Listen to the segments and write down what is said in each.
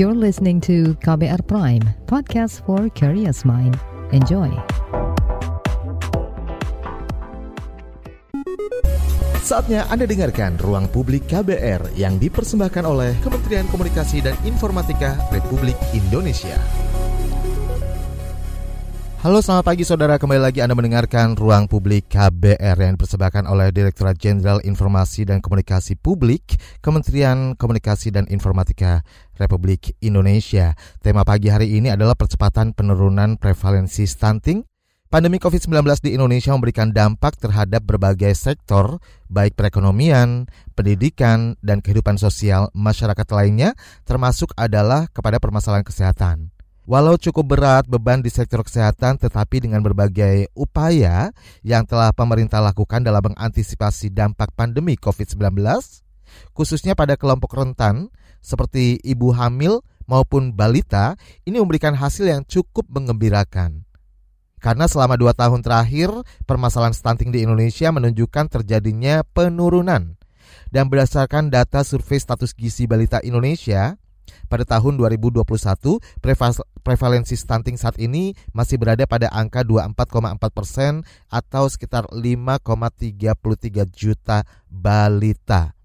You're listening to KBR Prime, podcast for curious mind. Enjoy. Saatnya Anda dengarkan Ruang Publik KBR yang dipersembahkan oleh Kementerian Komunikasi dan Informatika Republik Indonesia. Halo selamat pagi saudara, kembali lagi Anda mendengarkan Ruang Publik KBR yang dipersembahkan oleh Direktorat Jenderal Informasi dan Komunikasi Publik Kementerian Komunikasi dan Informatika Republik Indonesia. Tema pagi hari ini adalah percepatan penurunan prevalensi stunting. Pandemi COVID-19 di Indonesia memberikan dampak terhadap berbagai sektor, baik perekonomian, pendidikan, dan kehidupan sosial masyarakat lainnya, termasuk adalah kepada permasalahan kesehatan. Walau cukup berat beban di sektor kesehatan, tetapi dengan berbagai upaya yang telah pemerintah lakukan dalam mengantisipasi dampak pandemi COVID-19, khususnya pada kelompok rentan seperti ibu hamil maupun balita, ini memberikan hasil yang cukup mengembirakan. Karena selama dua tahun terakhir, permasalahan stunting di Indonesia menunjukkan terjadinya penurunan. Dan berdasarkan data survei status gizi balita Indonesia, pada tahun 2021, prevalensi stunting saat ini masih berada pada angka 24,4 persen atau sekitar 5,33 juta balita.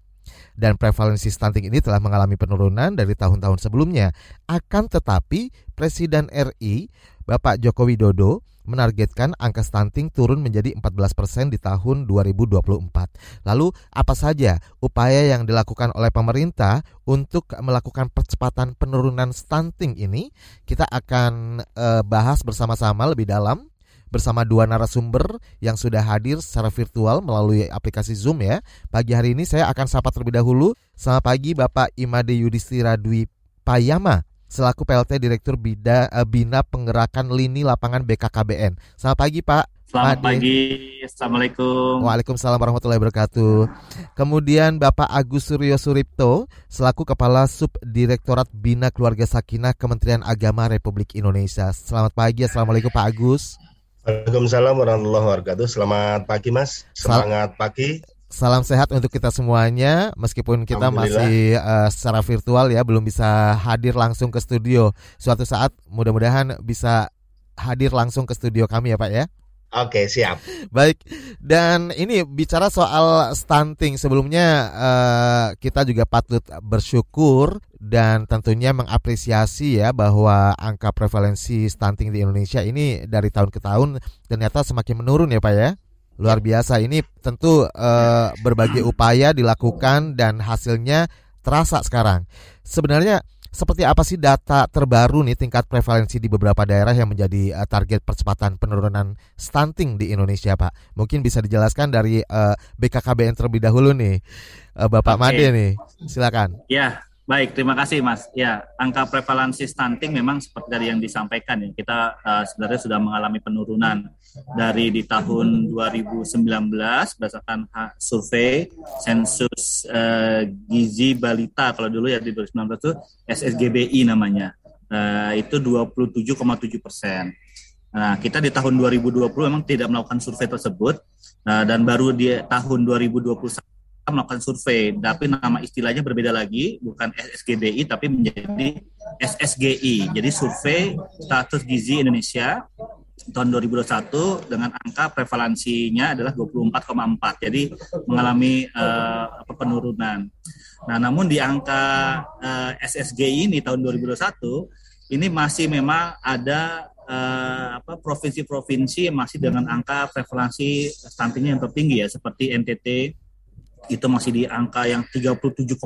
Dan prevalensi stunting ini telah mengalami penurunan dari tahun-tahun sebelumnya. Akan tetapi, Presiden RI Bapak Joko Widodo menargetkan angka stunting turun menjadi 14% persen di tahun 2024. Lalu apa saja upaya yang dilakukan oleh pemerintah untuk melakukan percepatan penurunan stunting ini? Kita akan uh, bahas bersama-sama lebih dalam bersama dua narasumber yang sudah hadir secara virtual melalui aplikasi Zoom ya. Pagi hari ini saya akan sapa terlebih dahulu. Selamat pagi Bapak Imade Yudhistira Dwi Payama selaku PLT Direktur Bida, uh, Bina Penggerakan Lini Lapangan BKKBN. Selamat pagi Pak. Selamat Made. pagi, Assalamualaikum. Waalaikumsalam warahmatullahi wabarakatuh. Kemudian Bapak Agus Suryo Suripto, selaku Kepala Subdirektorat Bina Keluarga Sakinah Kementerian Agama Republik Indonesia. Selamat pagi, Assalamualaikum Pak Agus. Waalaikumsalam warahmatullahi wabarakatuh. Selamat pagi Mas, semangat pagi. Salam sehat untuk kita semuanya, meskipun kita masih uh, secara virtual ya, belum bisa hadir langsung ke studio. Suatu saat mudah-mudahan bisa hadir langsung ke studio kami ya Pak ya. Oke siap. Baik dan ini bicara soal stunting sebelumnya uh, kita juga patut bersyukur dan tentunya mengapresiasi ya bahwa angka prevalensi stunting di Indonesia ini dari tahun ke tahun ternyata semakin menurun ya Pak ya. Luar biasa ini tentu uh, berbagai upaya dilakukan dan hasilnya terasa sekarang. Sebenarnya seperti apa sih data terbaru nih tingkat prevalensi di beberapa daerah yang menjadi uh, target percepatan penurunan stunting di Indonesia, Pak? Mungkin bisa dijelaskan dari uh, BKKBN terlebih dahulu nih, uh, Bapak okay. Made nih, silakan. Ya, Baik, terima kasih Mas. Ya, angka prevalensi stunting memang seperti dari yang disampaikan ya. Kita uh, sebenarnya sudah mengalami penurunan dari di tahun 2019 berdasarkan survei sensus uh, gizi balita kalau dulu ya di 2019 itu SSGBI namanya. Uh, itu 27,7 persen. Nah, kita di tahun 2020 memang tidak melakukan survei tersebut uh, dan baru di tahun 2021 melakukan survei, tapi nama istilahnya berbeda lagi, bukan SSGBI tapi menjadi SSGI. Jadi survei status gizi Indonesia tahun 2021 dengan angka prevalensinya adalah 24,4. Jadi mengalami uh, penurunan. Nah, namun di angka uh, SSGI ini tahun 2021 ini masih memang ada uh, apa provinsi-provinsi masih dengan angka prevalensi stuntingnya yang tertinggi ya seperti NTT, itu masih di angka yang 37,8.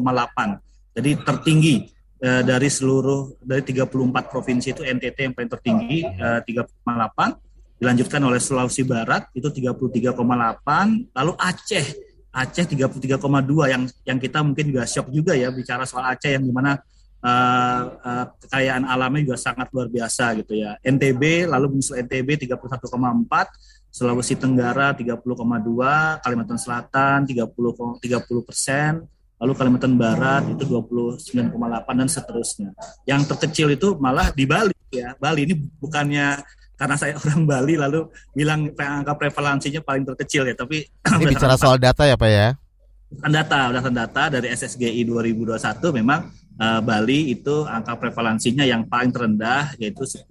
Jadi tertinggi eh, dari seluruh dari 34 provinsi itu NTT yang paling tertinggi eh, 3,8 dilanjutkan oleh Sulawesi Barat itu 33,8 lalu Aceh Aceh 33,2 yang yang kita mungkin juga shock juga ya bicara soal Aceh yang di mana uh, uh, kekayaan alamnya juga sangat luar biasa gitu ya. NTB lalu menyusul NTB 31,4 Sulawesi Tenggara 30,2, Kalimantan Selatan 30 30 persen, lalu Kalimantan Barat itu 29,8 dan seterusnya. Yang terkecil itu malah di Bali ya. Bali ini bukannya karena saya orang Bali lalu bilang angka prevalensinya paling terkecil ya, tapi ini bicara soal data ya Pak ya? Data, data data dari SSGI 2021 memang uh, Bali itu angka prevalensinya yang paling terendah yaitu 10,9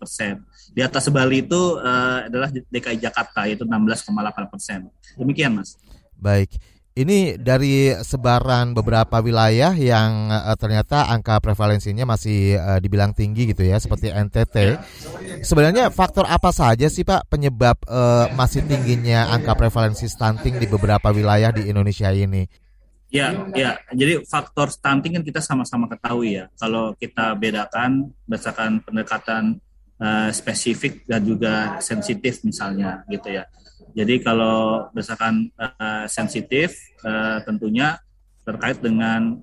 persen. Di atas Bali itu uh, adalah DKI Jakarta yaitu 16,8 persen. Demikian mas. Baik. Ini dari sebaran beberapa wilayah yang uh, ternyata angka prevalensinya masih uh, dibilang tinggi gitu ya, seperti NTT. Sebenarnya faktor apa saja sih Pak penyebab uh, masih tingginya angka prevalensi stunting di beberapa wilayah di Indonesia ini? Ya, ya. Jadi faktor stunting kan kita sama-sama ketahui ya. Kalau kita bedakan berdasarkan pendekatan uh, spesifik dan juga sensitif misalnya gitu ya. Jadi kalau berdasarkan uh, sensitif uh, tentunya terkait dengan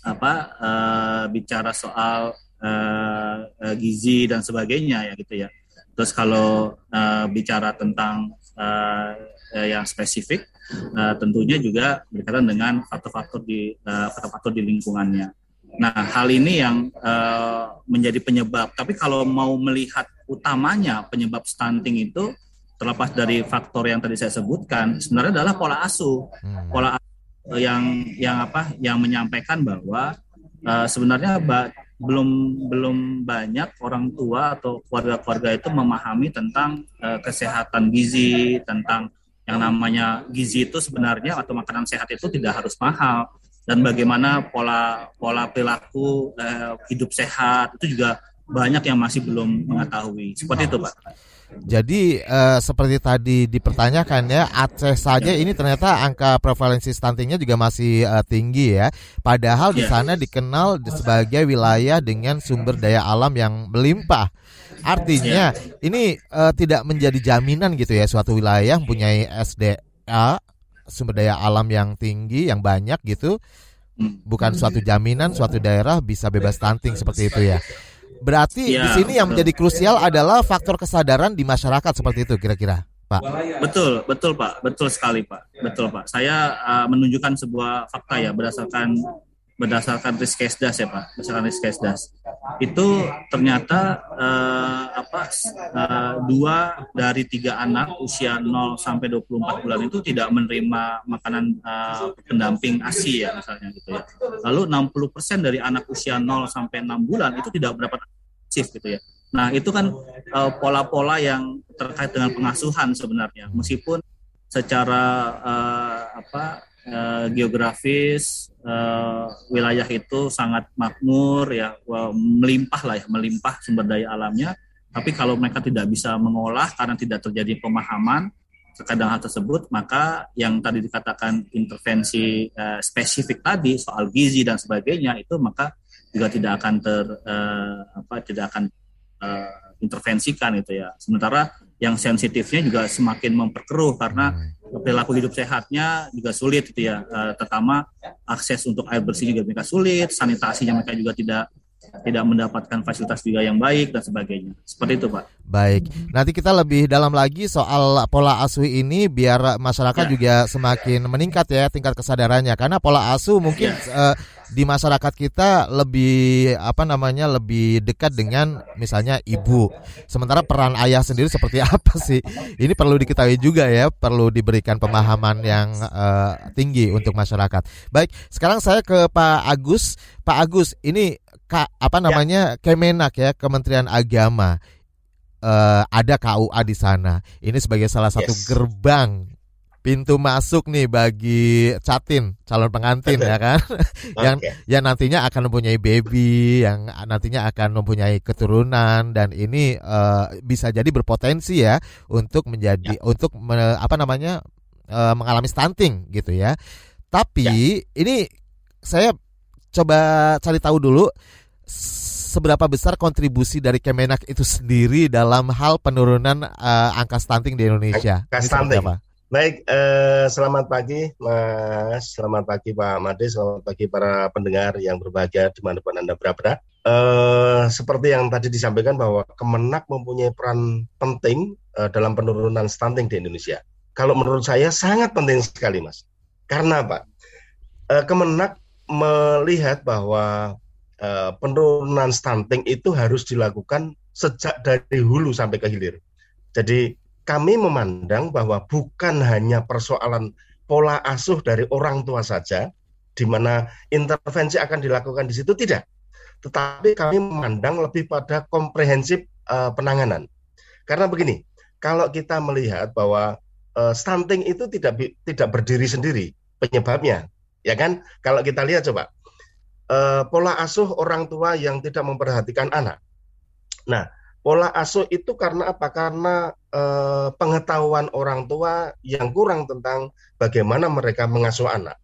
apa uh, bicara soal uh, gizi dan sebagainya ya gitu ya. Terus kalau uh, bicara tentang uh, yang spesifik uh, tentunya juga berkaitan dengan faktor-faktor di faktor-faktor uh, di lingkungannya. Nah, hal ini yang uh, menjadi penyebab. Tapi kalau mau melihat utamanya penyebab stunting itu terlepas dari faktor yang tadi saya sebutkan sebenarnya adalah pola asuh hmm. pola asuh yang yang apa yang menyampaikan bahwa uh, sebenarnya ba belum belum banyak orang tua atau keluarga-keluarga itu memahami tentang uh, kesehatan gizi tentang yang namanya gizi itu sebenarnya atau makanan sehat itu tidak harus mahal dan bagaimana pola pola perilaku uh, hidup sehat itu juga banyak yang masih belum mengetahui seperti itu pak. Jadi uh, seperti tadi dipertanyakan ya Aceh saja ini ternyata angka prevalensi stuntingnya juga masih uh, tinggi ya. Padahal di ya. sana dikenal sebagai wilayah dengan sumber daya alam yang melimpah. Artinya ya. ini uh, tidak menjadi jaminan gitu ya suatu wilayah mempunyai SDA sumber daya alam yang tinggi yang banyak gitu. Hmm. Bukan suatu jaminan suatu daerah bisa bebas stunting seperti itu ya. Berarti ya, di sini yang menjadi krusial adalah faktor kesadaran di masyarakat seperti itu kira-kira, Pak. Betul, betul Pak, betul sekali Pak, betul Pak. Saya uh, menunjukkan sebuah fakta ya berdasarkan berdasarkan riskesdas ya Pak, berdasarkan riskesdas. Itu ternyata uh, apa uh, dua dari tiga anak usia 0 sampai 24 bulan itu tidak menerima makanan uh, pendamping ASI ya misalnya gitu ya. Lalu 60% dari anak usia 0 sampai 6 bulan itu tidak mendapat ASIF gitu ya. Nah, itu kan pola-pola uh, yang terkait dengan pengasuhan sebenarnya. Meskipun secara uh, apa uh, geografis uh, wilayah itu sangat makmur ya melimpah lah ya melimpah sumber daya alamnya. Tapi kalau mereka tidak bisa mengolah karena tidak terjadi pemahaman terkait dengan hal tersebut maka yang tadi dikatakan intervensi uh, spesifik tadi soal gizi dan sebagainya itu maka juga tidak akan ter uh, apa tidak akan uh, intervensikan itu ya. Sementara yang sensitifnya juga semakin memperkeruh karena hmm. perilaku hidup sehatnya juga sulit gitu ya uh, terutama akses untuk air bersih juga mereka sulit sanitasinya mereka juga tidak tidak mendapatkan fasilitas juga yang baik dan sebagainya. Seperti itu, Pak. Baik. Nanti kita lebih dalam lagi soal pola asuh ini biar masyarakat ya. juga semakin meningkat ya tingkat kesadarannya karena pola asuh mungkin ya. uh, di masyarakat kita lebih apa namanya lebih dekat dengan misalnya ibu. Sementara peran ayah sendiri seperti apa sih? Ini perlu diketahui juga ya, perlu diberikan pemahaman yang uh, tinggi untuk masyarakat. Baik, sekarang saya ke Pak Agus. Pak Agus, ini Kak apa namanya ya. Kemenak ya, Kementerian Agama. Uh, ada KUA di sana. Ini sebagai salah satu yes. gerbang pintu masuk nih bagi catin calon pengantin ya kan yang okay. yang nantinya akan mempunyai baby yang nantinya akan mempunyai keturunan dan ini uh, bisa jadi berpotensi ya untuk menjadi ya. untuk me, apa namanya uh, mengalami stunting gitu ya tapi ya. ini saya coba cari tahu dulu seberapa besar kontribusi dari Kemenak itu sendiri dalam hal penurunan uh, angka stunting di Indonesia? Angka stunting. Baik, eh, selamat pagi Mas, selamat pagi Pak Made, selamat pagi para pendengar yang berbahagia di mana pun Anda berada. Eh, seperti yang tadi disampaikan bahwa Kemenak mempunyai peran penting eh, dalam penurunan stunting di Indonesia. Kalau menurut saya sangat penting sekali Mas. Karena apa? Eh, Kemenak melihat bahwa eh, penurunan stunting itu harus dilakukan sejak dari hulu sampai ke hilir. Jadi kami memandang bahwa bukan hanya persoalan pola asuh dari orang tua saja, di mana intervensi akan dilakukan di situ tidak. Tetapi kami memandang lebih pada komprehensif uh, penanganan. Karena begini, kalau kita melihat bahwa uh, stunting itu tidak tidak berdiri sendiri penyebabnya, ya kan? Kalau kita lihat coba uh, pola asuh orang tua yang tidak memperhatikan anak. Nah, pola asuh itu karena apa? Karena eh, pengetahuan orang tua yang kurang tentang bagaimana mereka mengasuh anak.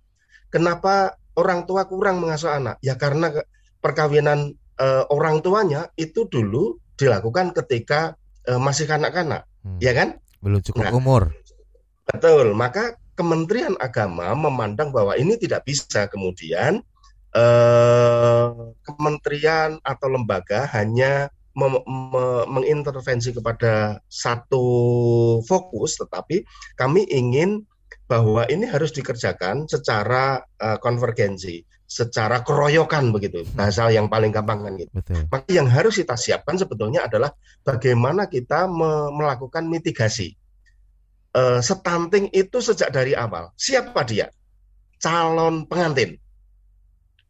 Kenapa orang tua kurang mengasuh anak? Ya karena perkawinan eh, orang tuanya itu dulu dilakukan ketika eh, masih kanak-kanak, hmm. ya kan? Belum cukup nah, umur. Betul. Maka Kementerian Agama memandang bahwa ini tidak bisa kemudian eh, kementerian atau lembaga hanya mengintervensi kepada satu fokus, tetapi kami ingin bahwa ini harus dikerjakan secara uh, konvergensi, secara keroyokan begitu. Bahasa yang paling gampang kan gitu. Betul. Maka yang harus kita siapkan sebetulnya adalah bagaimana kita me melakukan mitigasi. Uh, stunting itu sejak dari awal. Siapa dia? Calon pengantin.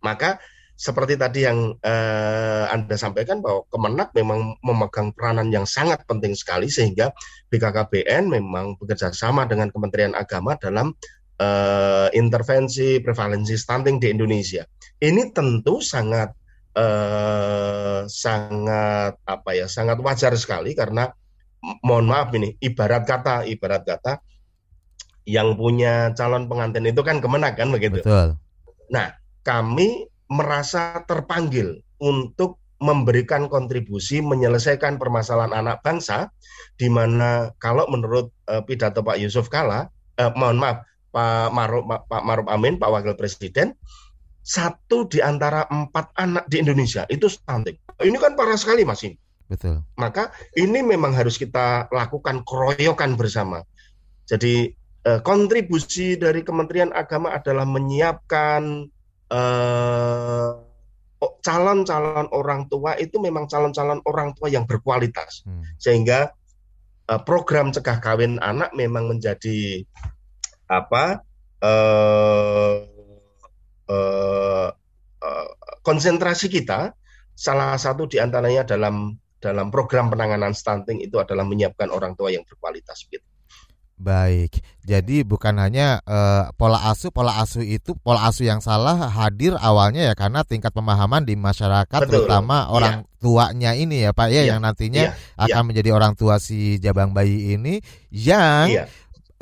Maka seperti tadi yang eh, Anda sampaikan bahwa Kemenak memang memegang peranan yang sangat penting sekali sehingga BKKBN memang bekerja sama dengan Kementerian Agama dalam eh, intervensi prevalensi stunting di Indonesia. Ini tentu sangat eh, sangat apa ya sangat wajar sekali karena mohon maaf ini ibarat kata ibarat kata yang punya calon pengantin itu kan Kemenak kan begitu. Betul. Nah kami merasa terpanggil untuk memberikan kontribusi menyelesaikan permasalahan anak bangsa di mana kalau menurut uh, pidato Pak Yusuf Kala uh, mohon maaf Pak Maruf Pak Maruf Amin Pak Wakil Presiden satu di antara empat anak di Indonesia itu stunting. Ini kan parah sekali Mas ini. Betul. Maka ini memang harus kita lakukan keroyokan bersama. Jadi eh, kontribusi dari Kementerian Agama adalah menyiapkan Eh, calon-calon orang tua itu memang calon-calon orang tua yang berkualitas hmm. sehingga uh, program cegah kawin anak memang menjadi apa uh, uh, uh, konsentrasi kita salah satu di antaranya dalam dalam program penanganan stunting itu adalah menyiapkan orang tua yang berkualitas gitu. Baik, jadi bukan hanya uh, pola asuh, pola asuh itu pola asuh yang salah hadir awalnya ya karena tingkat pemahaman di masyarakat Betul. terutama iya. orang ya. tuanya ini ya Pak ya, ya. yang nantinya ya. akan ya. menjadi orang tua si jabang bayi ini yang ya.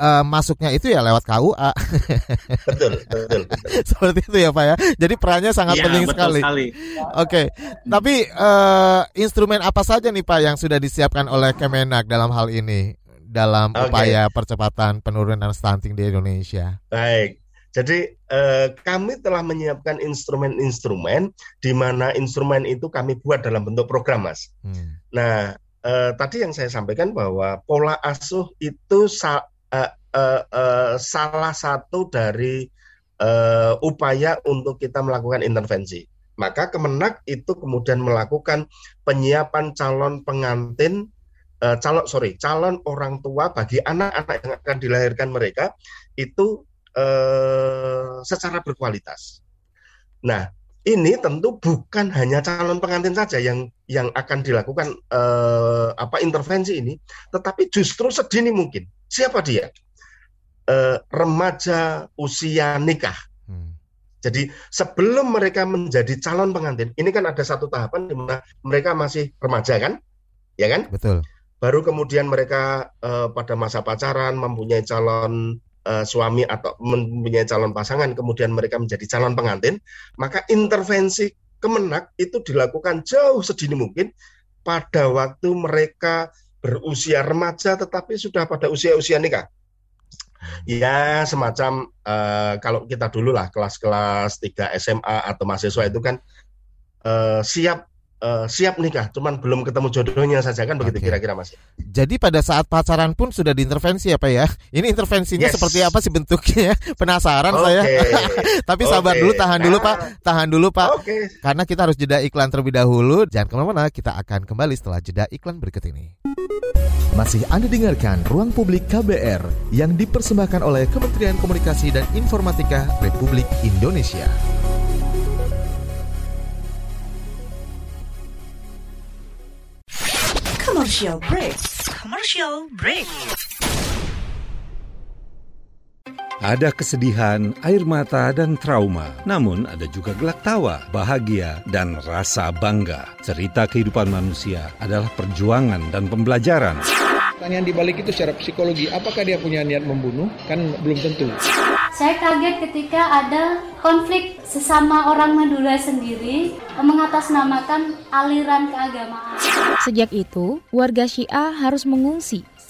Uh, masuknya itu ya lewat KUA. betul, betul, betul. Seperti itu ya Pak ya. Jadi perannya sangat ya, penting sekali. sekali. Oke, okay. tapi uh, instrumen apa saja nih Pak yang sudah disiapkan oleh Kemenak dalam hal ini? dalam okay. upaya percepatan penurunan stunting di Indonesia? Baik. Jadi eh, kami telah menyiapkan instrumen-instrumen di mana instrumen itu kami buat dalam bentuk program, Mas. Hmm. Nah, eh, tadi yang saya sampaikan bahwa pola asuh itu sa eh, eh, salah satu dari eh, upaya untuk kita melakukan intervensi. Maka Kemenak itu kemudian melakukan penyiapan calon pengantin uh, calon sorry calon orang tua bagi anak-anak yang akan dilahirkan mereka itu uh, secara berkualitas. Nah ini tentu bukan hanya calon pengantin saja yang yang akan dilakukan uh, apa intervensi ini, tetapi justru sedini mungkin. Siapa dia? Uh, remaja usia nikah. Hmm. Jadi sebelum mereka menjadi calon pengantin, ini kan ada satu tahapan di mana mereka masih remaja kan, ya kan? Betul baru kemudian mereka uh, pada masa pacaran mempunyai calon uh, suami atau mempunyai calon pasangan kemudian mereka menjadi calon pengantin maka intervensi kemenak itu dilakukan jauh sedini mungkin pada waktu mereka berusia remaja tetapi sudah pada usia-usia nikah. Ya semacam uh, kalau kita dulu lah kelas-kelas 3 SMA atau mahasiswa itu kan uh, siap uh, siap nikah, cuman belum ketemu jodohnya saja kan begitu kira-kira Mas. Jadi pada saat pacaran pun sudah diintervensi ya Pak ya? Ini intervensinya yes. seperti apa sih bentuknya? Penasaran okay. saya. Tapi sabar okay. dulu, tahan dulu Pak, tahan dulu Pak. Okay. Karena kita harus jeda iklan terlebih dahulu. Jangan ke mana-mana, kita akan kembali setelah jeda iklan berikut ini. Masih Anda dengarkan Ruang Publik KBR yang dipersembahkan oleh Kementerian Komunikasi dan Informatika Republik Indonesia. Commercial break. Commercial break. Ada kesedihan, air mata, dan trauma. Namun ada juga gelak tawa, bahagia, dan rasa bangga. Cerita kehidupan manusia adalah perjuangan dan pembelajaran. Pertanyaan dibalik itu secara psikologi, apakah dia punya niat membunuh? Kan belum tentu. Saya kaget ketika ada konflik sesama orang Madura sendiri mengatasnamakan aliran keagamaan. Sejak itu, warga Syiah harus mengungsi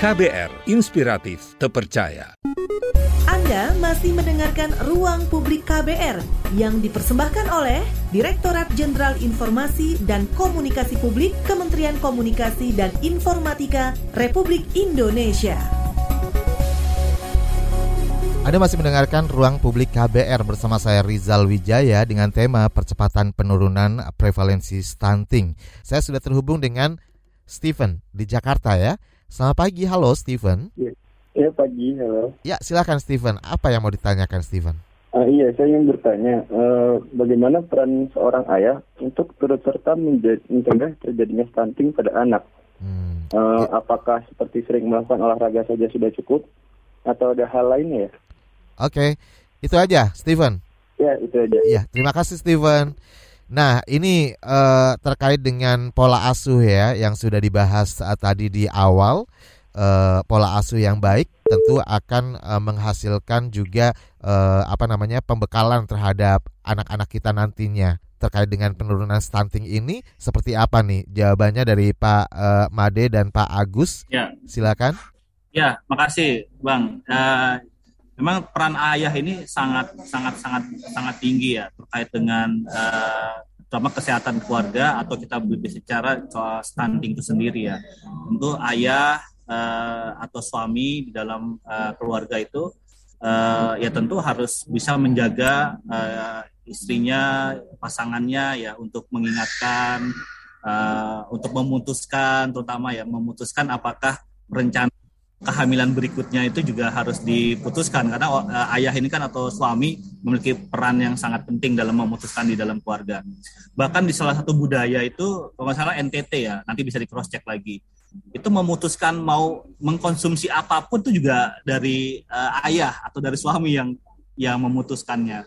KBR Inspiratif Terpercaya. Anda masih mendengarkan Ruang Publik KBR yang dipersembahkan oleh Direktorat Jenderal Informasi dan Komunikasi Publik Kementerian Komunikasi dan Informatika Republik Indonesia. Anda masih mendengarkan Ruang Publik KBR bersama saya Rizal Wijaya dengan tema percepatan penurunan prevalensi stunting. Saya sudah terhubung dengan Steven di Jakarta ya. Selamat pagi, halo Steven. Ya, ya pagi, halo. Ya, silakan Steven. Apa yang mau ditanyakan Steven? Uh, iya, saya ingin bertanya, uh, bagaimana peran seorang ayah untuk turut serta mencegah terjadinya stunting pada anak? Hmm. Uh, ya. Apakah seperti sering melakukan olahraga saja sudah cukup, atau ada hal lainnya ya? Oke, okay. itu aja, Steven. Ya, itu aja. Ya, terima kasih Steven. Nah, ini uh, terkait dengan pola asuh ya, yang sudah dibahas uh, tadi di awal. Uh, pola asuh yang baik tentu akan uh, menghasilkan juga uh, apa namanya pembekalan terhadap anak-anak kita nantinya. Terkait dengan penurunan stunting ini seperti apa nih? Jawabannya dari Pak uh, Made dan Pak Agus. Ya. Silakan. Ya makasih Bang. Uh, memang peran ayah ini sangat sangat sangat sangat tinggi ya terkait dengan uh, terutama kesehatan keluarga atau kita berbicara soal stunting itu sendiri ya. Tentu ayah uh, atau suami di dalam uh, keluarga itu uh, ya tentu harus bisa menjaga uh, istrinya, pasangannya ya untuk mengingatkan, uh, untuk memutuskan, terutama ya memutuskan apakah rencana kehamilan berikutnya itu juga harus diputuskan karena uh, ayah ini kan atau suami memiliki peran yang sangat penting dalam memutuskan di dalam keluarga. Bahkan di salah satu budaya itu kalau nggak salah NTT ya, nanti bisa di cross check lagi itu memutuskan mau mengkonsumsi apa pun itu juga dari uh, ayah atau dari suami yang yang memutuskannya.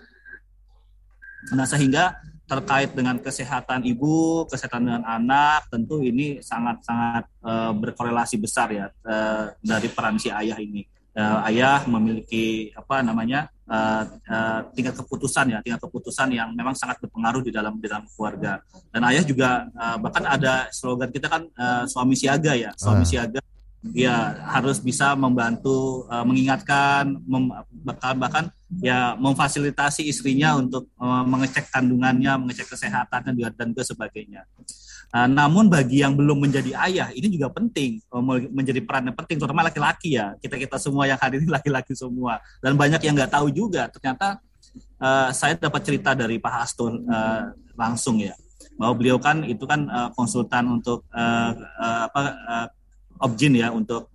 Nah sehingga terkait dengan kesehatan ibu, kesehatan dengan anak, tentu ini sangat-sangat uh, berkorelasi besar ya uh, dari peran si ayah ini. Uh, ayah memiliki apa namanya uh, uh, tingkat keputusan ya, tingkat keputusan yang memang sangat berpengaruh di dalam di dalam keluarga. Dan ayah juga uh, bahkan ada slogan kita kan uh, suami siaga ya, suami uh. siaga ya harus bisa membantu uh, mengingatkan mem, bahkan bahkan ya memfasilitasi istrinya untuk uh, mengecek kandungannya mengecek kesehatannya dan juga sebagainya. Uh, namun bagi yang belum menjadi ayah ini juga penting uh, menjadi peran yang penting terutama laki-laki ya. Kita kita semua yang hadir laki-laki semua. Dan banyak yang nggak tahu juga ternyata uh, saya dapat cerita dari Pak Hasto uh, langsung ya. Bahwa beliau kan itu kan uh, konsultan untuk uh, uh, apa uh, objin ya untuk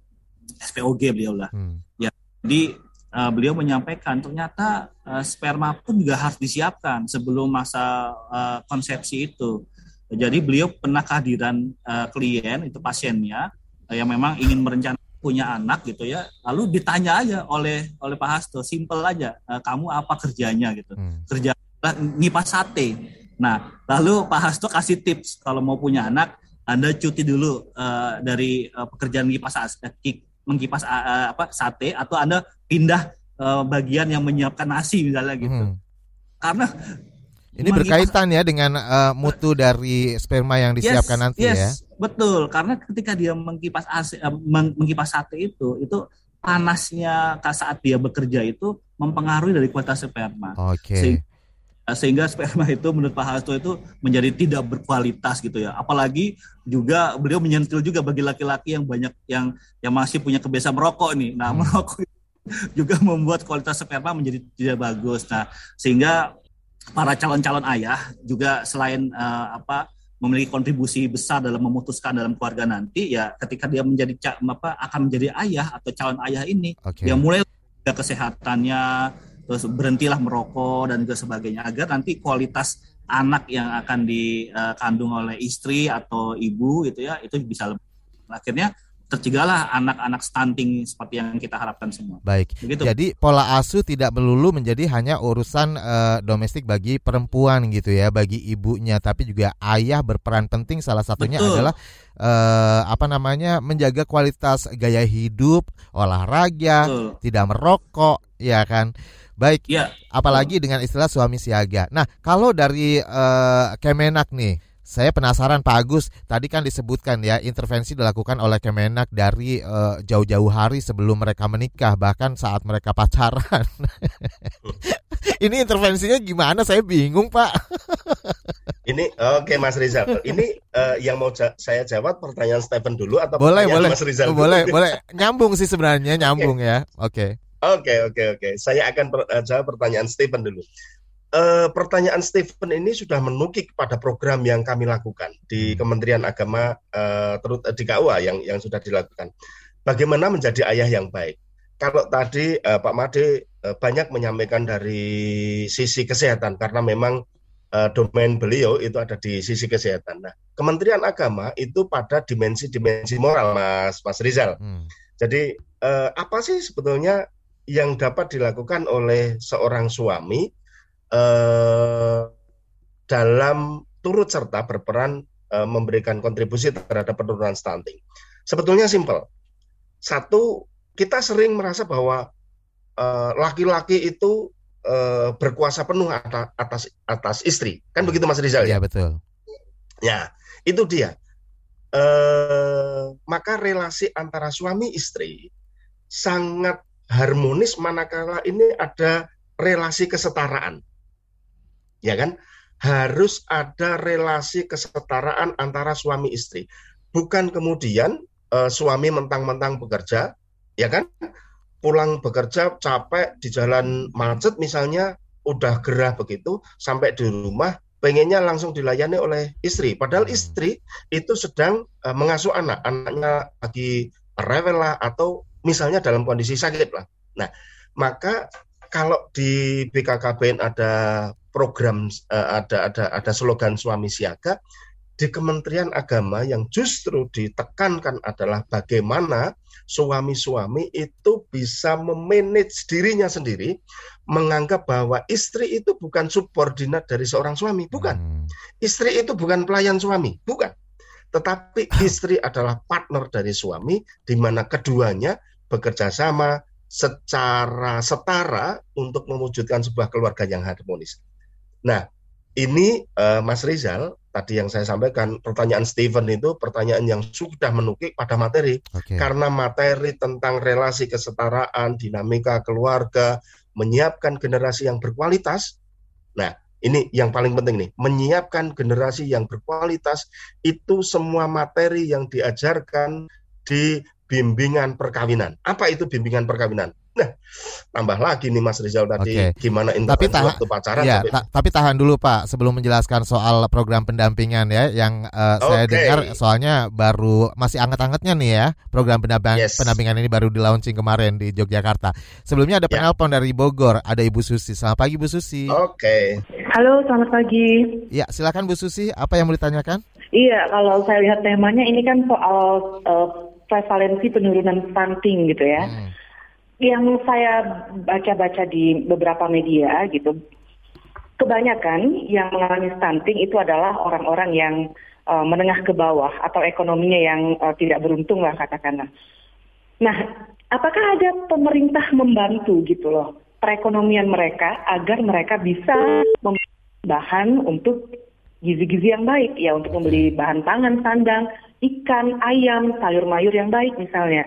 SPOG beliau lah. Hmm. Ya, jadi uh, beliau menyampaikan ternyata uh, sperma pun juga harus disiapkan sebelum masa uh, konsepsi itu. Jadi beliau pernah kehadiran uh, klien itu pasiennya uh, yang memang ingin merencanakan punya anak gitu ya, lalu ditanya aja oleh oleh Pak Hasto, simple aja, uh, kamu apa kerjanya gitu, hmm. kerja ngipas sate. Nah, lalu Pak Hasto kasih tips kalau mau punya anak anda cuti dulu uh, dari uh, pekerjaan kipas mengkipas uh, apa sate atau anda pindah uh, bagian yang menyiapkan nasi misalnya gitu. Hmm. Karena ini berkaitan ya dengan uh, mutu dari sperma yang disiapkan yes, nanti yes, ya. Betul, karena ketika dia mengkipas AC, uh, mengkipas sate itu, itu panasnya saat dia bekerja itu mempengaruhi dari kualitas sperma. Oke. Okay. Sehingga, sehingga sperma itu menurut Pak Hasto itu menjadi tidak berkualitas gitu ya. Apalagi juga beliau menyentil juga bagi laki-laki yang banyak yang yang masih punya kebiasaan merokok nih. Nah, hmm. merokok juga membuat kualitas sperma menjadi tidak bagus. Nah, sehingga para calon-calon ayah juga selain uh, apa memiliki kontribusi besar dalam memutuskan dalam keluarga nanti ya ketika dia menjadi apa akan menjadi ayah atau calon ayah ini okay. dia mulai kesehatannya terus berhentilah merokok dan juga sebagainya agar nanti kualitas anak yang akan dikandung oleh istri atau ibu gitu ya itu bisa lebih akhirnya tercegahlah anak-anak stunting seperti yang kita harapkan semua. Baik. Begitu. Jadi pola asuh tidak melulu menjadi hanya urusan uh, domestik bagi perempuan gitu ya, bagi ibunya, tapi juga ayah berperan penting. Salah satunya Betul. adalah uh, apa namanya menjaga kualitas gaya hidup, olahraga, Betul. tidak merokok, ya kan. Baik. Ya. Apalagi dengan istilah suami siaga. Nah, kalau dari uh, Kemenak nih saya penasaran Pak Agus, tadi kan disebutkan ya intervensi dilakukan oleh Kemenak dari uh, jauh-jauh hari sebelum mereka menikah, bahkan saat mereka pacaran. Ini intervensinya gimana? Saya bingung Pak. Ini oke okay, Mas Rizal. Ini uh, yang mau ja saya jawab pertanyaan Stephen dulu atau boleh, boleh. Mas Rizal? Boleh, dulu? boleh. Nyambung sih sebenarnya, nyambung okay. ya. Oke. Okay. Oke, okay, oke, okay, oke. Okay. Saya akan per, uh, jawab pertanyaan Stephen dulu uh, pertanyaan Stephen ini sudah menukik pada program yang kami lakukan di hmm. Kementerian Agama uh, terut di KUA yang yang sudah dilakukan. Bagaimana menjadi ayah yang baik? Kalau tadi uh, Pak Made uh, banyak menyampaikan dari sisi kesehatan karena memang uh, domain beliau itu ada di sisi kesehatan. Nah, Kementerian Agama itu pada dimensi-dimensi moral, Mas Mas Rizal. Hmm. Jadi uh, apa sih sebetulnya yang dapat dilakukan oleh seorang suami eh, dalam turut serta berperan eh, memberikan kontribusi terhadap penurunan stunting. Sebetulnya simpel. Satu, kita sering merasa bahwa eh, laki-laki eh, itu eh, berkuasa penuh atas, atas atas istri. Kan begitu Mas Rizal ya? Iya, betul. Ya, itu dia. Eh, maka relasi antara suami istri sangat harmonis manakala ini ada relasi kesetaraan ya kan? Harus ada relasi kesetaraan antara suami istri. Bukan kemudian uh, suami mentang-mentang bekerja, ya kan? Pulang bekerja capek di jalan macet misalnya udah gerah begitu sampai di rumah pengennya langsung dilayani oleh istri padahal hmm. istri itu sedang uh, mengasuh anak anaknya lagi rewel lah atau misalnya dalam kondisi sakit lah nah maka kalau di BKKBN ada program uh, ada ada ada slogan suami siaga di Kementerian Agama yang justru ditekankan adalah bagaimana suami-suami itu bisa memanage dirinya sendiri, menganggap bahwa istri itu bukan subordinat dari seorang suami, bukan. Hmm. Istri itu bukan pelayan suami, bukan. Tetapi istri adalah partner dari suami, di mana keduanya bekerja sama secara setara untuk mewujudkan sebuah keluarga yang harmonis. Nah, ini uh, Mas Rizal tadi yang saya sampaikan pertanyaan Steven itu pertanyaan yang sudah menukik pada materi okay. karena materi tentang relasi kesetaraan, dinamika keluarga, menyiapkan generasi yang berkualitas. Nah, ini yang paling penting nih, menyiapkan generasi yang berkualitas itu semua materi yang diajarkan di bimbingan perkawinan. Apa itu bimbingan perkawinan? Nah, tambah lagi nih Mas Rizal tadi okay. gimana tapi tahan, waktu pacaran. Ya, ta tapi tahan dulu Pak sebelum menjelaskan soal program pendampingan ya yang uh, okay. saya dengar soalnya baru masih anget-angetnya nih ya program pendamping yes. pendampingan ini baru di launching kemarin di Yogyakarta. Sebelumnya ada ya. penelpon dari Bogor, ada Ibu Susi. Selamat pagi Bu Susi. Oke. Okay. Halo, selamat pagi. Ya, silakan Bu Susi, apa yang mau ditanyakan? Iya, kalau saya lihat temanya ini kan soal uh, prevalensi penurunan stunting gitu ya. Hmm yang saya baca-baca di beberapa media gitu, kebanyakan yang mengalami stunting itu adalah orang-orang yang uh, menengah ke bawah atau ekonominya yang uh, tidak beruntung lah katakanlah. Nah, apakah ada pemerintah membantu gitu loh perekonomian mereka agar mereka bisa membeli bahan untuk gizi-gizi yang baik ya untuk membeli bahan pangan sandang, ikan, ayam, sayur mayur yang baik misalnya.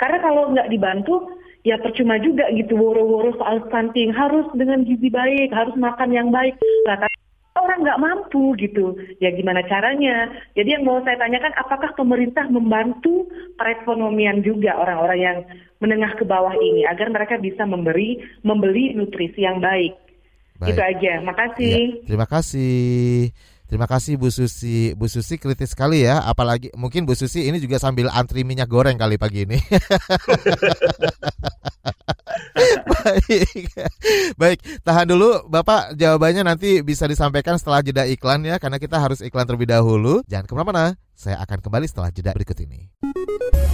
Karena kalau nggak dibantu ya percuma juga gitu woro-woro soal stunting harus dengan gizi baik, harus makan yang baik. Nah, orang nggak mampu gitu. Ya gimana caranya? Jadi yang mau saya tanyakan apakah pemerintah membantu perekonomian juga orang-orang yang menengah ke bawah ini agar mereka bisa memberi membeli nutrisi yang baik. baik. Gitu aja. Makasih. Ya, terima kasih. Terima kasih Bu Susi. Bu Susi kritis sekali ya, apalagi mungkin Bu Susi ini juga sambil antri minyak goreng kali pagi ini. Baik. Baik, tahan dulu Bapak jawabannya nanti bisa disampaikan setelah jeda iklan ya karena kita harus iklan terlebih dahulu. Jangan ke mana-mana, saya akan kembali setelah jeda berikut ini.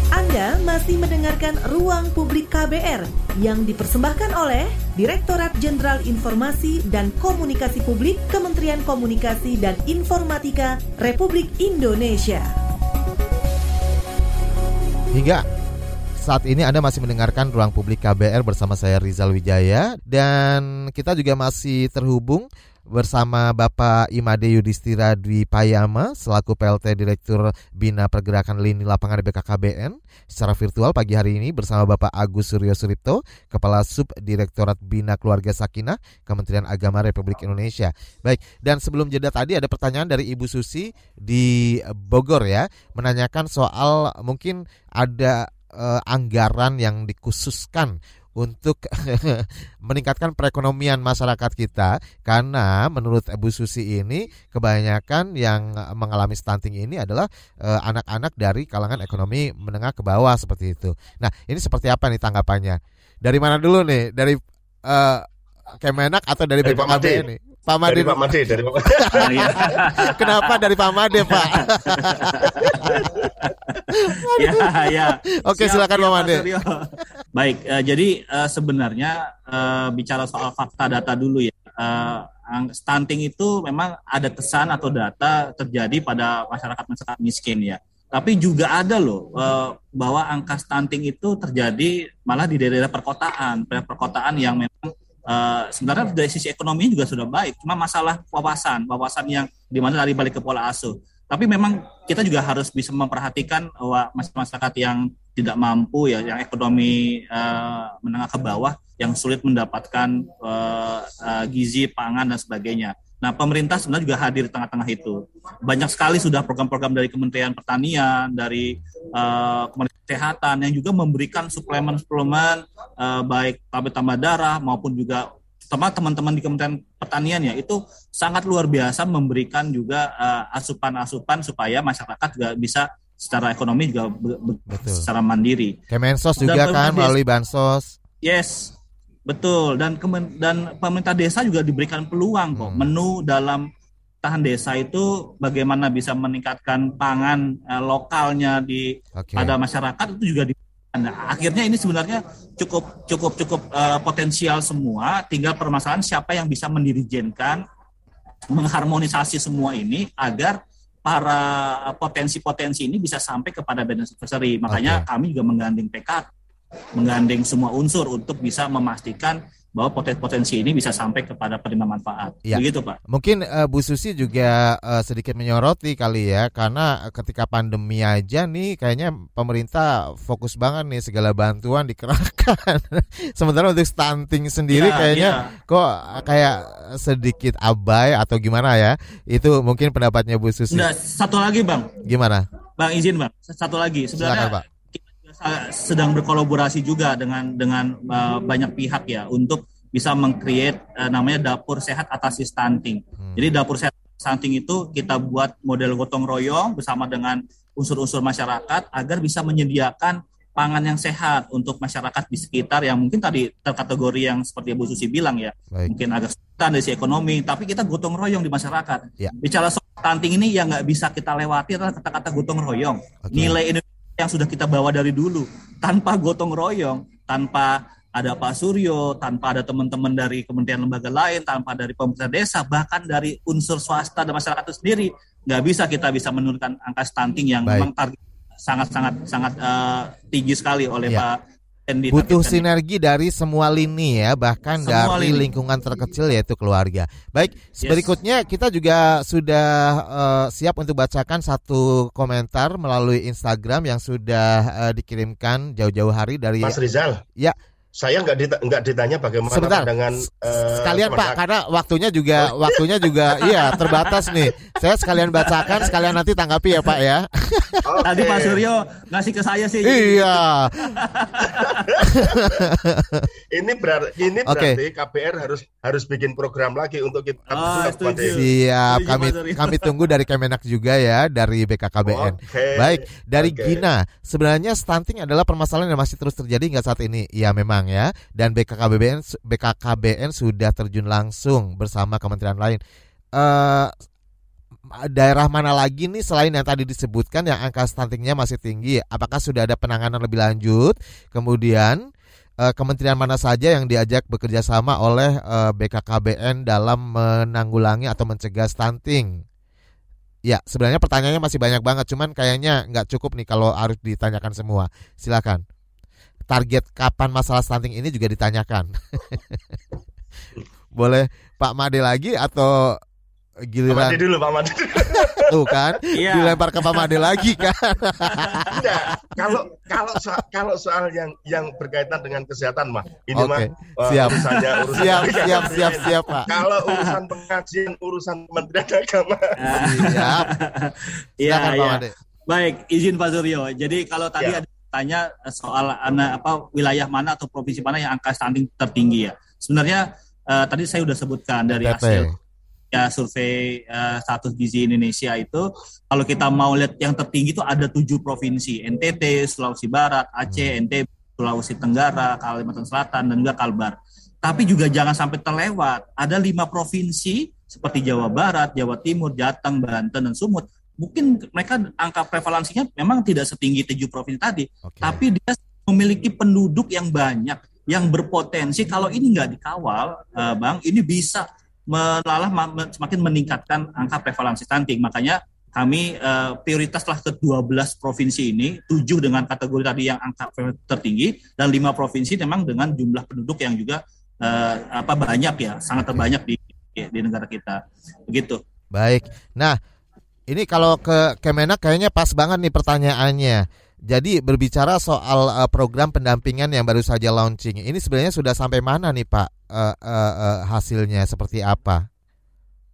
Anda masih mendengarkan Ruang Publik KBR yang dipersembahkan oleh Direktorat Jenderal Informasi dan Komunikasi Publik Kementerian Komunikasi dan Informatika Republik Indonesia. Hingga saat ini Anda masih mendengarkan Ruang Publik KBR bersama saya Rizal Wijaya dan kita juga masih terhubung bersama Bapak Imade Yudhistira Dwi Payama selaku PLT Direktur Bina Pergerakan Lini Lapangan BKKBN secara virtual pagi hari ini bersama Bapak Agus Suryo Suripto Kepala Sub Direktorat Bina Keluarga Sakinah Kementerian Agama Republik Indonesia. Baik, dan sebelum jeda tadi ada pertanyaan dari Ibu Susi di Bogor ya menanyakan soal mungkin ada uh, anggaran yang dikhususkan untuk meningkatkan perekonomian masyarakat kita karena menurut Bu Susi ini kebanyakan yang mengalami stunting ini adalah eh, anak-anak uh, dari kalangan ekonomi menengah ke bawah seperti itu. Nah, ini seperti apa nih tanggapannya? Dari mana dulu nih? Dari uh, Kemenak atau dari, dari BPKB ini? Pak Made. Dari Pak Made, dari Pak Made. Kenapa dari Pak Made, Pak? ya, ya. Oke, Siap, silakan Pak Made. Baik, uh, jadi uh, sebenarnya uh, bicara soal fakta data dulu ya. Uh, stunting itu memang ada kesan atau data terjadi pada masyarakat masyarakat miskin ya. Tapi juga ada loh uh, bahwa angka stunting itu terjadi malah di daerah perkotaan, daerah perkotaan yang memang Uh, sebenarnya dari sisi ekonomi juga sudah baik, cuma masalah wawasan, wawasan yang di mana dari balik ke pola asuh. Tapi memang kita juga harus bisa memperhatikan bahwa masyarakat yang tidak mampu ya, yang ekonomi uh, menengah ke bawah, yang sulit mendapatkan uh, uh, gizi, pangan dan sebagainya. Nah, pemerintah sebenarnya juga hadir di tengah-tengah itu. Banyak sekali sudah program-program dari Kementerian Pertanian, dari uh, Kementerian Kesehatan yang juga memberikan suplemen-suplemen uh, baik tablet tambah darah maupun juga sama teman-teman di Kementerian Pertanian ya itu sangat luar biasa memberikan juga asupan-asupan uh, supaya masyarakat juga bisa secara ekonomi juga Betul. secara mandiri. Kemensos juga kan melalui bansos. Yes, betul dan dan pemerintah desa juga diberikan peluang kok hmm. menu dalam tahan desa itu bagaimana bisa meningkatkan pangan eh, lokalnya di okay. pada masyarakat itu juga di nah, akhirnya ini sebenarnya cukup cukup cukup uh, potensial semua tinggal permasalahan siapa yang bisa mendirijenkan mengharmonisasi semua ini agar para potensi-potensi ini bisa sampai kepada beneficiary makanya okay. kami juga menggandeng PK menggandeng semua unsur untuk bisa memastikan bahwa potensi ini bisa sampai kepada penerima manfaat. Ya. Begitu, Pak. Mungkin uh, Bu Susi juga uh, sedikit menyoroti kali ya karena ketika pandemi aja nih kayaknya pemerintah fokus banget nih segala bantuan dikerahkan. Sementara untuk stunting sendiri ya, kayaknya ya. kok kayak sedikit abai atau gimana ya? Itu mungkin pendapatnya Bu Susi. Nah, satu lagi, Bang. Gimana? Bang izin, Bang. Satu lagi. Sebenarnya Silakan, Pak sedang berkolaborasi juga dengan dengan uh, banyak pihak ya untuk bisa mengcreate uh, namanya dapur sehat atasi stunting. Hmm. Jadi dapur sehat stunting itu kita buat model gotong royong bersama dengan unsur-unsur masyarakat agar bisa menyediakan pangan yang sehat untuk masyarakat di sekitar yang mungkin tadi terkategori yang seperti Bu Susi bilang ya, Baik. mungkin agak sulitan dari sisi ekonomi, tapi kita gotong royong di masyarakat. Ya. Bicara soal stunting ini yang nggak bisa kita lewati adalah kata-kata gotong royong. Okay. Nilai ini yang sudah kita bawa dari dulu tanpa gotong royong, tanpa ada Pak Suryo, tanpa ada teman-teman dari kementerian lembaga lain, tanpa dari pemerintah desa, bahkan dari unsur swasta dan masyarakat itu sendiri, nggak bisa kita bisa menurunkan angka stunting yang Baik. memang target sangat sangat sangat uh, tinggi sekali oleh Ya. Pak Butuh targetkan. sinergi dari semua lini ya, bahkan Semua dari lini. lingkungan terkecil yaitu keluarga. Baik, Yes. berikutnya kita juga sudah eh, siap untuk bacakan satu komentar melalui Instagram yang sudah eh, dikirimkan jauh-jauh hari dari Mas Rizal. Ya. Saya nggak dita- nggak ditanya bagaimana Sebentar. pandangan eh, sekalian Pak karena waktunya juga waktunya juga iya terbatas nih. Saya sekalian bacakan sekalian nanti tanggapi ya Pak ya. Tadi Pak Suryo ngasih ke saya sih. Iya. ini berarti ini Oke. berarti KPR harus harus bikin program lagi untuk kita Oh. Siap, Setuju, kami kami tunggu dari Kemenak juga ya dari BKKBN. Oke, Baik, dari oke. Gina, sebenarnya stunting adalah permasalahan yang masih terus terjadi hingga saat ini. Iya memang ya. Dan BKKBN BKKBN sudah terjun langsung bersama kementerian lain. Eh daerah mana lagi nih selain yang tadi disebutkan yang angka stuntingnya masih tinggi? Apakah sudah ada penanganan lebih lanjut? Kemudian eh, kementerian mana saja yang diajak bekerja sama oleh eh, BKKBN dalam menanggulangi atau mencegah stunting? Ya, sebenarnya pertanyaannya masih banyak banget, cuman kayaknya nggak cukup nih kalau harus ditanyakan semua. Silakan. Target kapan masalah stunting ini juga ditanyakan. Boleh Pak Made lagi atau Pak giliran Made dulu Pak Made. tuh kan Iya. dilempar ke Pak Made lagi kan? Enggak, kalau kalau soal, kalau soal yang yang berkaitan dengan kesehatan mah ini Oke, mah wah, siap. urusannya urusan Siap, siap, siap, siap, Pak. Kalau urusan pengajian urusan Kementerian Agama. Siap. Iya, Silakan, Pak iya. Made. Baik, izin Pak Suryo. Jadi kalau tadi Ya. ada tanya soal ana- apa wilayah mana atau provinsi mana yang angka stunting tertinggi ya. Sebenarnya eh, tadi saya sudah sebutkan dari hasil ya survei eh, status gizi Indonesia itu kalau kita mau lihat yang tertinggi itu ada tujuh provinsi NTT, Sulawesi Barat, Aceh, NTB, Sulawesi Tenggara, Kalimantan Selatan dan juga Kalbar. Tapi juga jangan sampai terlewat ada lima provinsi seperti Jawa Barat, Jawa Timur, Jateng, Banten dan Sumut. Mungkin mereka angka prevalensinya memang tidak setinggi tujuh provinsi tadi, Oke. tapi dia memiliki penduduk yang banyak yang berpotensi kalau ini nggak dikawal, eh, bang, ini bisa melalah ma- me- semakin meningkatkan angka prevalensi stunting. Makanya kami eh, prioritaslah ke 12 provinsi ini, tujuh dengan kategori tadi yang angka tertinggi dan lima provinsi memang dengan jumlah penduduk yang juga eh, apa banyak ya, sangat terbanyak di di negara kita. Begitu. Baik. Nah, ini kalau ke Kemenak kayaknya pas banget nih pertanyaannya. Jadi berbicara soal eh, program pendampingan yang baru saja launching, ini sebenarnya sudah sampai mana nih Pak eh, eh, eh, hasilnya seperti apa?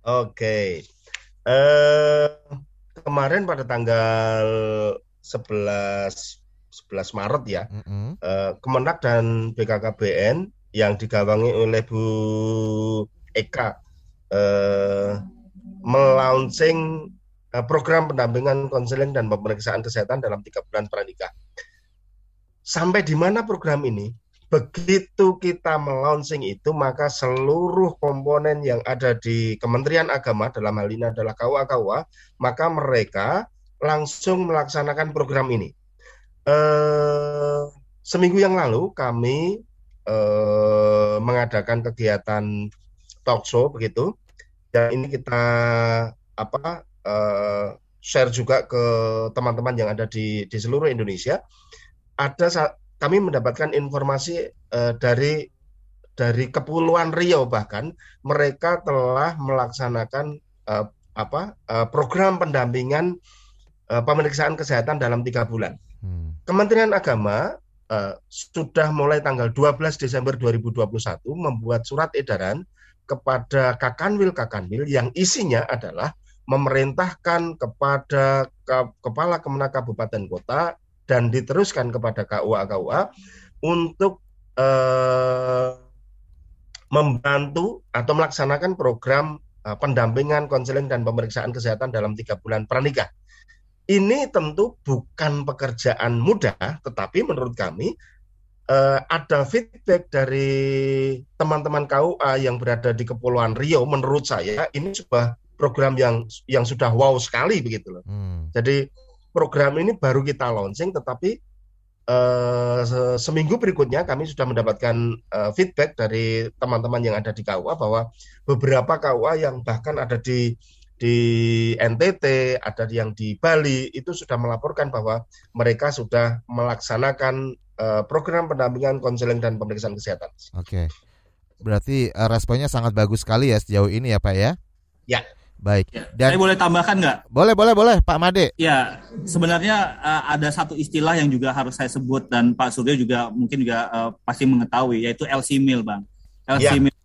Oke. Eh kemarin pada tanggal 11 11 Maret ya, Mm-mm. eh, Kemenak dan BKKBN yang digawangi oleh Bu Eka eh, melaunching program pendampingan konseling dan pemeriksaan kesehatan dalam tiga bulan pranikah. Sampai di mana program ini? Begitu kita melaunching itu, maka seluruh komponen yang ada di Kementerian Agama dalam hal ini adalah KUA-KUA, maka mereka langsung melaksanakan program ini. Eh, seminggu yang lalu kami eh, mengadakan kegiatan talk show begitu, dan ini kita apa eh, share juga ke teman-teman yang ada di di seluruh Indonesia. Ada sa- kami mendapatkan informasi eh, dari dari Kepulauan Riau bahkan mereka telah melaksanakan eh, apa eh, program pendampingan eh, pemeriksaan kesehatan dalam tiga bulan. Hmm. Kementerian Agama eh, sudah mulai tanggal 12 Desember 2021 membuat surat edaran kepada Kakanwil Kakanwil yang isinya adalah memerintahkan kepada ke- kepala Kemenak Kabupaten Kota dan diteruskan kepada KUA KUA untuk eh, membantu atau melaksanakan program eh, pendampingan, konseling dan pemeriksaan kesehatan dalam tiga bulan pranikah. Ini tentu bukan pekerjaan mudah, tetapi menurut kami eh, ada feedback dari teman-teman KUA yang berada di Kepulauan Riau. Menurut saya ini sebuah program yang yang sudah wow sekali begitu loh. Hmm. Jadi program ini baru kita launching, tetapi se- seminggu berikutnya kami sudah mendapatkan eh, feedback dari teman-teman yang ada di KUA bahwa beberapa KUA yang bahkan ada di di NTT, ada yang di Bali itu sudah melaporkan bahwa mereka sudah melaksanakan uh, program pendampingan konseling dan pemeriksaan kesehatan. Oke. Berarti uh, responnya sangat bagus sekali ya sejauh ini ya Pak ya? Ya. Baik. Ya, Dan saya boleh tambahkan nggak? Boleh, boleh, boleh, Pak Made. Ya, sebenarnya uh, ada satu istilah yang juga harus saya sebut dan Pak Suryo juga mungkin juga uh, pasti mengetahui yaitu LC Mill, Bang. LC ya. Mill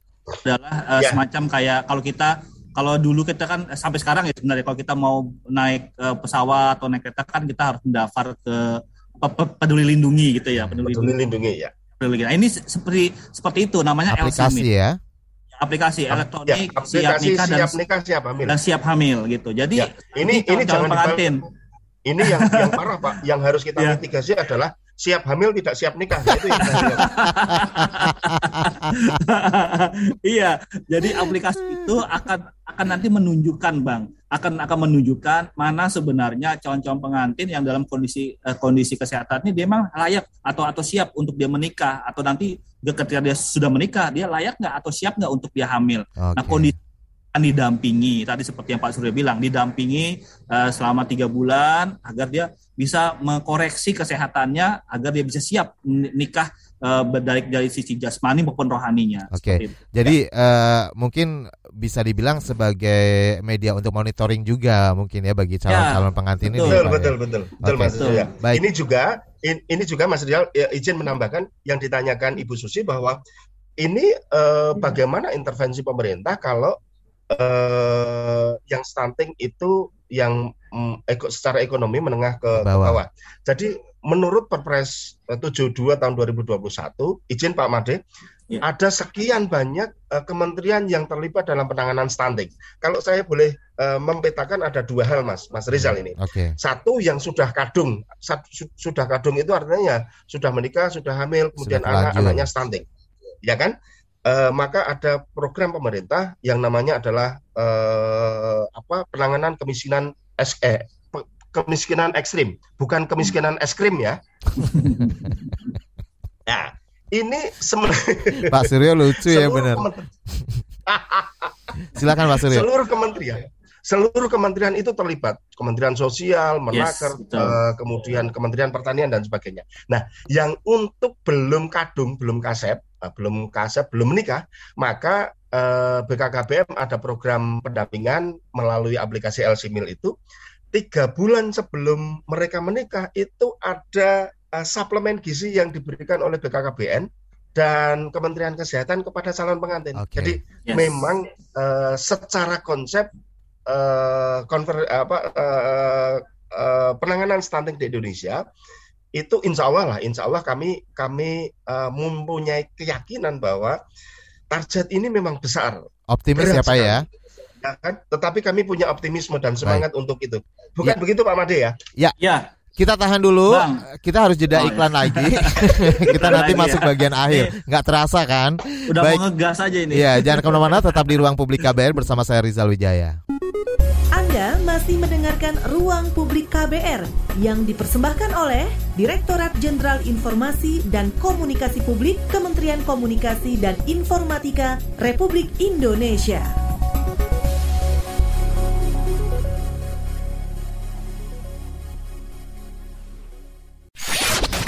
adalah uh, ya. semacam kayak kalau kita kalau dulu kita kan sampai sekarang ya sebenarnya kalau kita mau naik uh, pesawat atau naik kereta kan kita harus mendaftar ke peduli lindungi gitu ya peduli, peduli lindungi ya peduli nah, ini seperti seperti itu namanya aplikasi LC ya aplikasi elektronik ya, aplikasi siap nikah dan siap nikah siap hamil dan siap hamil gitu. Jadi ya, ini ini jangan pengantin. Ini yang yang parah pak. Yang harus kita ya. mitigasi adalah siap hamil tidak siap nikah. Itu yang iya jadi aplikasi itu akan akan nanti menunjukkan bang akan akan menunjukkan mana sebenarnya calon-calon pengantin yang dalam kondisi uh, kondisi kesehatan ini dia memang layak atau atau siap untuk dia menikah atau nanti ketika dia sudah menikah dia layak nggak atau siap nggak untuk dia hamil. Okay. Nah kondisi akan didampingi tadi seperti yang Pak Surya bilang didampingi uh, selama tiga bulan agar dia bisa mengkoreksi kesehatannya agar dia bisa siap nikah uh, dari dari sisi jasmani maupun rohaninya. Oke. Okay. Jadi ya. uh, mungkin bisa dibilang sebagai media untuk monitoring juga mungkin ya bagi calon-calon ya, pengantin betul, ini. Betul, betul, betul, betul, okay. Mas ya. Baik. Ini juga in, ini juga Mas Rial ya, izin menambahkan yang ditanyakan Ibu Susi bahwa ini uh, bagaimana intervensi pemerintah kalau uh, yang stunting itu yang um, eko, secara ekonomi menengah ke, bawah. ke bawah. Jadi menurut Perpres 72 tahun 2021, izin Pak Made, ya. ada sekian banyak uh, kementerian yang terlibat dalam penanganan stunting. Kalau saya boleh uh, mempetakan ada dua hal, Mas, Mas Rizal ini. Okay. Satu yang sudah kadung, sudah kadung itu artinya ya sudah menikah, sudah hamil, kemudian anak-anaknya stunting, ya kan? Uh, maka ada program pemerintah yang namanya adalah uh, apa penanganan kemiskinan SE kemiskinan ekstrim, bukan kemiskinan es krim ya. nah, ini sebenarnya Pak Suryo lucu ya benar. Silakan Pak Suryo. Seluruh kementerian seluruh kementerian itu terlibat Kementerian Sosial, Menaker, yes, uh, kemudian Kementerian Pertanian dan sebagainya. Nah, yang untuk belum kadung, belum kasep, uh, belum kasep, belum menikah, maka uh, eh, BKKBM ada program pendampingan melalui aplikasi LCMIL itu tiga bulan sebelum mereka menikah itu ada uh, suplemen gizi yang diberikan oleh BKKBN dan Kementerian Kesehatan kepada calon pengantin. Okay. Jadi yes. memang uh, secara konsep uh, konver, apa, uh, uh, penanganan stunting di Indonesia itu insya Allah lah, insya Allah kami kami uh, mempunyai keyakinan bahwa target ini memang besar. Optimis ya Pak ya? ya kan? Tetapi kami punya optimisme dan semangat Baik. untuk itu. Bukan ya. begitu Pak Made ya? Ya. Ya. Kita tahan dulu. Bang. Kita harus jeda oh, iklan ya. lagi. kita nanti lagi masuk ya. bagian akhir. Nggak terasa kan? Udah Baik. mau ngegas aja ini. Iya, jangan ke mana-mana. Tetap di ruang publik KBR bersama saya Rizal Wijaya. Anda masih mendengarkan Ruang Publik KBR yang dipersembahkan oleh Direktorat Jenderal Informasi dan Komunikasi Publik Kementerian Komunikasi dan Informatika Republik Indonesia.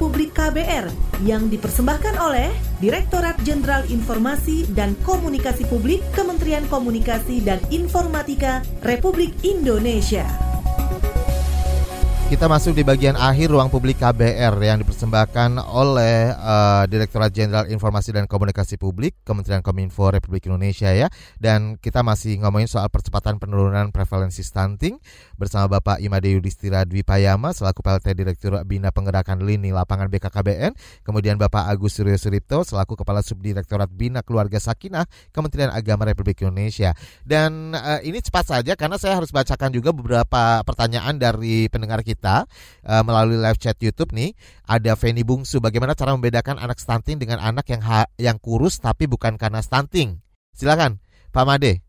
Publik KBR yang dipersembahkan oleh Direktorat Jenderal Informasi dan Komunikasi Publik Kementerian Komunikasi dan Informatika Republik Indonesia. Kita masuk di bagian akhir ruang publik KBR yang dipersembahkan oleh uh, Direktorat Jenderal Informasi dan Komunikasi Publik Kementerian Kominfo Republik Indonesia ya. Dan kita masih ngomongin soal percepatan penurunan prevalensi stunting bersama Bapak Imade Yudhistira Dwi Payama selaku PLT Direktur Bina Penggerakan Lini Lapangan BKKBN, kemudian Bapak Agus Suryo Suripto selaku Kepala Subdirektorat Bina Keluarga Sakinah Kementerian Agama Republik Indonesia. Dan uh, ini cepat saja karena saya harus bacakan juga beberapa pertanyaan dari pendengar kita kita uh, melalui live chat YouTube nih ada Feni Bungsu bagaimana cara membedakan anak stunting dengan anak yang yang kurus tapi bukan karena stunting. Silakan Pak Made.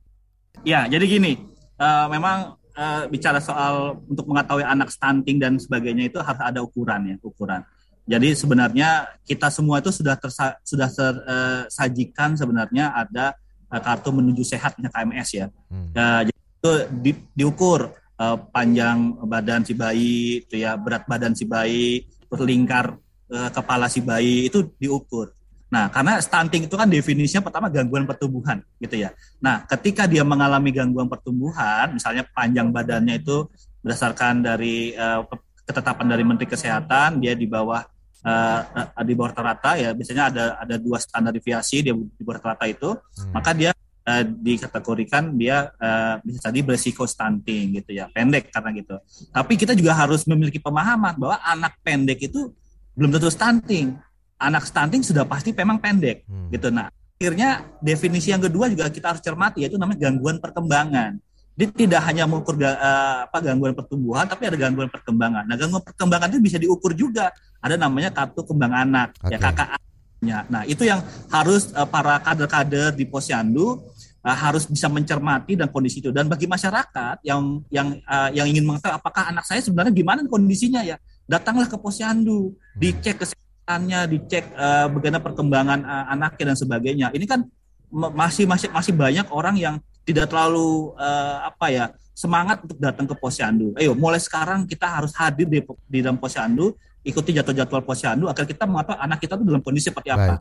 Ya, jadi gini, uh, memang uh, bicara soal untuk mengetahui anak stunting dan sebagainya itu harus ada ukuran ya, ukuran. Jadi sebenarnya kita semua itu sudah tersa, sudah tersajikan uh, sebenarnya ada uh, kartu menuju sehatnya KMS ya. Hmm. Uh, jadi itu di, diukur uh, panjang badan si bayi, itu ya berat badan si bayi, terus lingkar uh, kepala si bayi itu diukur. Nah, karena stunting itu kan definisinya pertama gangguan pertumbuhan, gitu ya. Nah, ketika dia mengalami gangguan pertumbuhan, misalnya panjang badannya itu berdasarkan dari uh, ketetapan dari Menteri Kesehatan, dia di bawah uh, di bawah rata-rata ya, biasanya ada ada dua standar deviasi dia di bawah rata-rata itu, hmm. maka dia uh, dikategorikan dia uh, bisa jadi berisiko stunting gitu ya pendek karena gitu. Tapi kita juga harus memiliki pemahaman bahwa anak pendek itu belum tentu stunting. Anak stunting sudah pasti memang pendek hmm. gitu. Nah akhirnya definisi yang kedua juga kita harus cermati yaitu namanya gangguan perkembangan. Dia tidak hanya mengukur uh, apa gangguan pertumbuhan tapi ada gangguan perkembangan. Nah gangguan perkembangan itu bisa diukur juga. Ada namanya kartu kembang anak okay. ya KKA Ya, nah itu yang harus uh, para kader-kader di Posyandu uh, harus bisa mencermati dan kondisi itu. Dan bagi masyarakat yang yang uh, yang ingin mengetahui apakah anak saya sebenarnya gimana kondisinya ya, datanglah ke Posyandu, dicek kesehatannya, dicek uh, bagaimana perkembangan uh, anaknya dan sebagainya. Ini kan masih masih masih banyak orang yang tidak terlalu uh, apa ya semangat untuk datang ke Posyandu. Ayo, mulai sekarang kita harus hadir di, di dalam Posyandu ikuti jadwal-jadwal posyandu agar kita mengapa anak kita itu dalam kondisi seperti apa.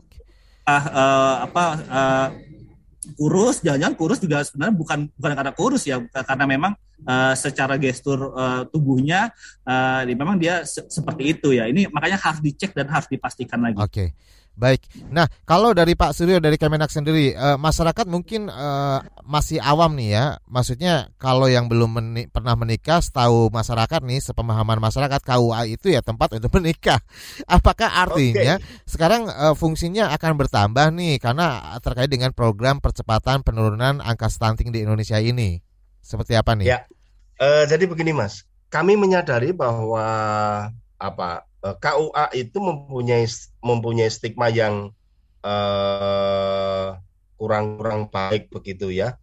Uh, uh, apa uh, kurus, jangan-jangan kurus juga sebenarnya bukan bukan karena kurus ya, karena memang uh, secara gestur uh, tubuhnya uh, memang dia se seperti itu ya. Ini makanya harus dicek dan harus dipastikan lagi. Oke. Okay. Baik. Nah, kalau dari Pak Suryo dari Kemenak sendiri, uh, masyarakat mungkin uh, masih awam nih ya. Maksudnya kalau yang belum meni pernah menikah, setahu masyarakat nih, sepemahaman masyarakat KUA itu ya tempat untuk menikah. Apakah artinya okay. sekarang uh, fungsinya akan bertambah nih karena terkait dengan program percepatan penurunan angka stunting di Indonesia ini? Seperti apa nih? Ya. Uh, jadi begini, Mas. Kami menyadari bahwa apa KUA itu mempunyai mempunyai stigma yang eh, kurang-kurang baik begitu ya.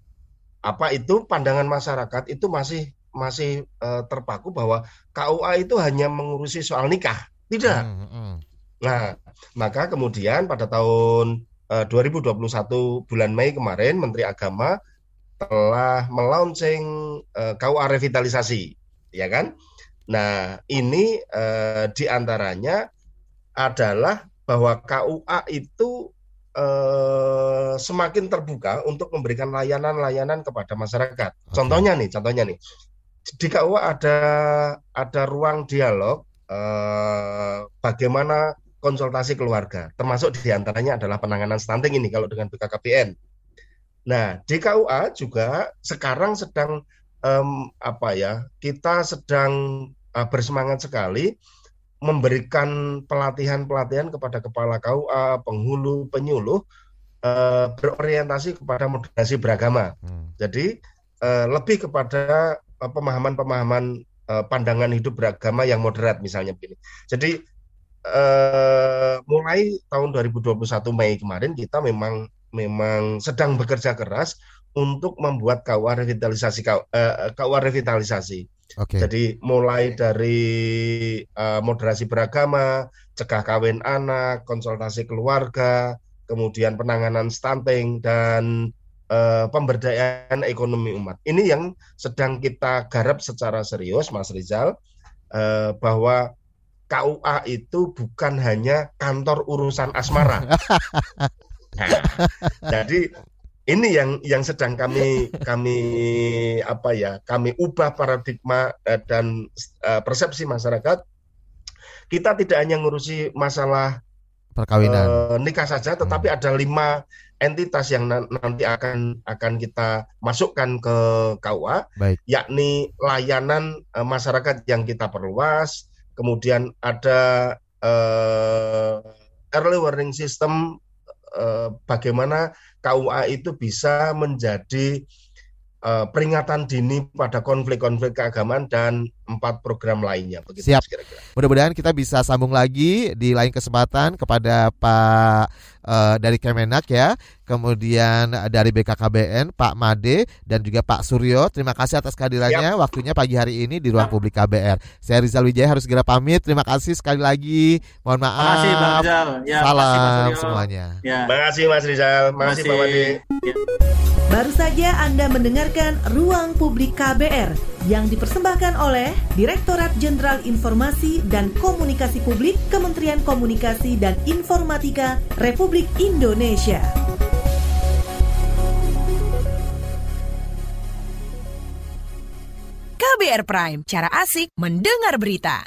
Apa itu pandangan masyarakat itu masih masih uh, terpaku bahwa KUA itu hanya mengurusi soal nikah, tidak. Hmm. Nah, maka kemudian pada tahun uh, 2021 bulan Mei kemarin Menteri Agama telah melaunching uh, KUA revitalisasi, ya kan? Nah, ini eh, di antaranya adalah bahwa KUA itu eh, semakin terbuka untuk memberikan layanan-layanan kepada masyarakat. Okay. Contohnya nih, contohnya nih, di KUA ada ada ruang dialog eh, bagaimana konsultasi keluarga, termasuk di antaranya adalah penanganan stunting ini kalau dengan BKKBN. Nah, di KUA juga sekarang sedang um, apa ya, kita sedang bersemangat sekali memberikan pelatihan-pelatihan kepada kepala KUA, penghulu, penyuluh uh, berorientasi kepada moderasi beragama. Hmm. Jadi uh, lebih kepada pemahaman-pemahaman uh, pandangan hidup beragama yang moderat misalnya begini. Jadi uh, mulai tahun 2021 Mei kemarin kita memang memang sedang bekerja keras untuk membuat KUA revitalisasi KUA revitalisasi Okay. Jadi mulai dari uh, moderasi beragama, cegah kawin anak, konsultasi keluarga, kemudian penanganan stunting dan uh, pemberdayaan ekonomi umat. Ini yang sedang kita garap secara serius, Mas Rizal. uh, bahwa KUA itu bukan hanya kantor urusan asmara. nah, jadi ini yang yang sedang kami kami apa ya kami ubah paradigma uh, dan uh, persepsi masyarakat. Kita tidak hanya ngurusi masalah perkawinan uh, nikah saja, tetapi hmm. ada lima entitas yang nanti akan akan kita masukkan ke KUA, Baik. yakni layanan uh, masyarakat yang kita perluas, kemudian ada uh, early warning system uh, bagaimana KUA itu bisa menjadi uh, peringatan dini pada konflik-konflik keagamaan dan empat program lainnya. Begitu Siap. Mudah-mudahan kita bisa sambung lagi di lain kesempatan kepada Pak uh, dari Kemenak ya, kemudian dari BKKBN Pak Made dan juga Pak Suryo. Terima kasih atas kehadirannya, Siap. waktunya pagi hari ini di ruang publik KBR. Saya Rizal Wijaya harus segera pamit. Terima kasih sekali lagi. Mohon maaf. Terima kasih Bang Rizal. Ya, Salam semuanya. Ya. Terima kasih Mas Rizal. Terima kasih Pak Made. Ya. Baru saja Anda mendengarkan Ruang Publik KBR yang dipersembahkan oleh Direktorat Jenderal Informasi dan Komunikasi Publik Kementerian Komunikasi dan Informatika Republik Indonesia. KBR Prime, cara asik mendengar berita.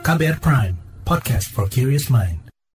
KBR Prime, podcast for curious mind.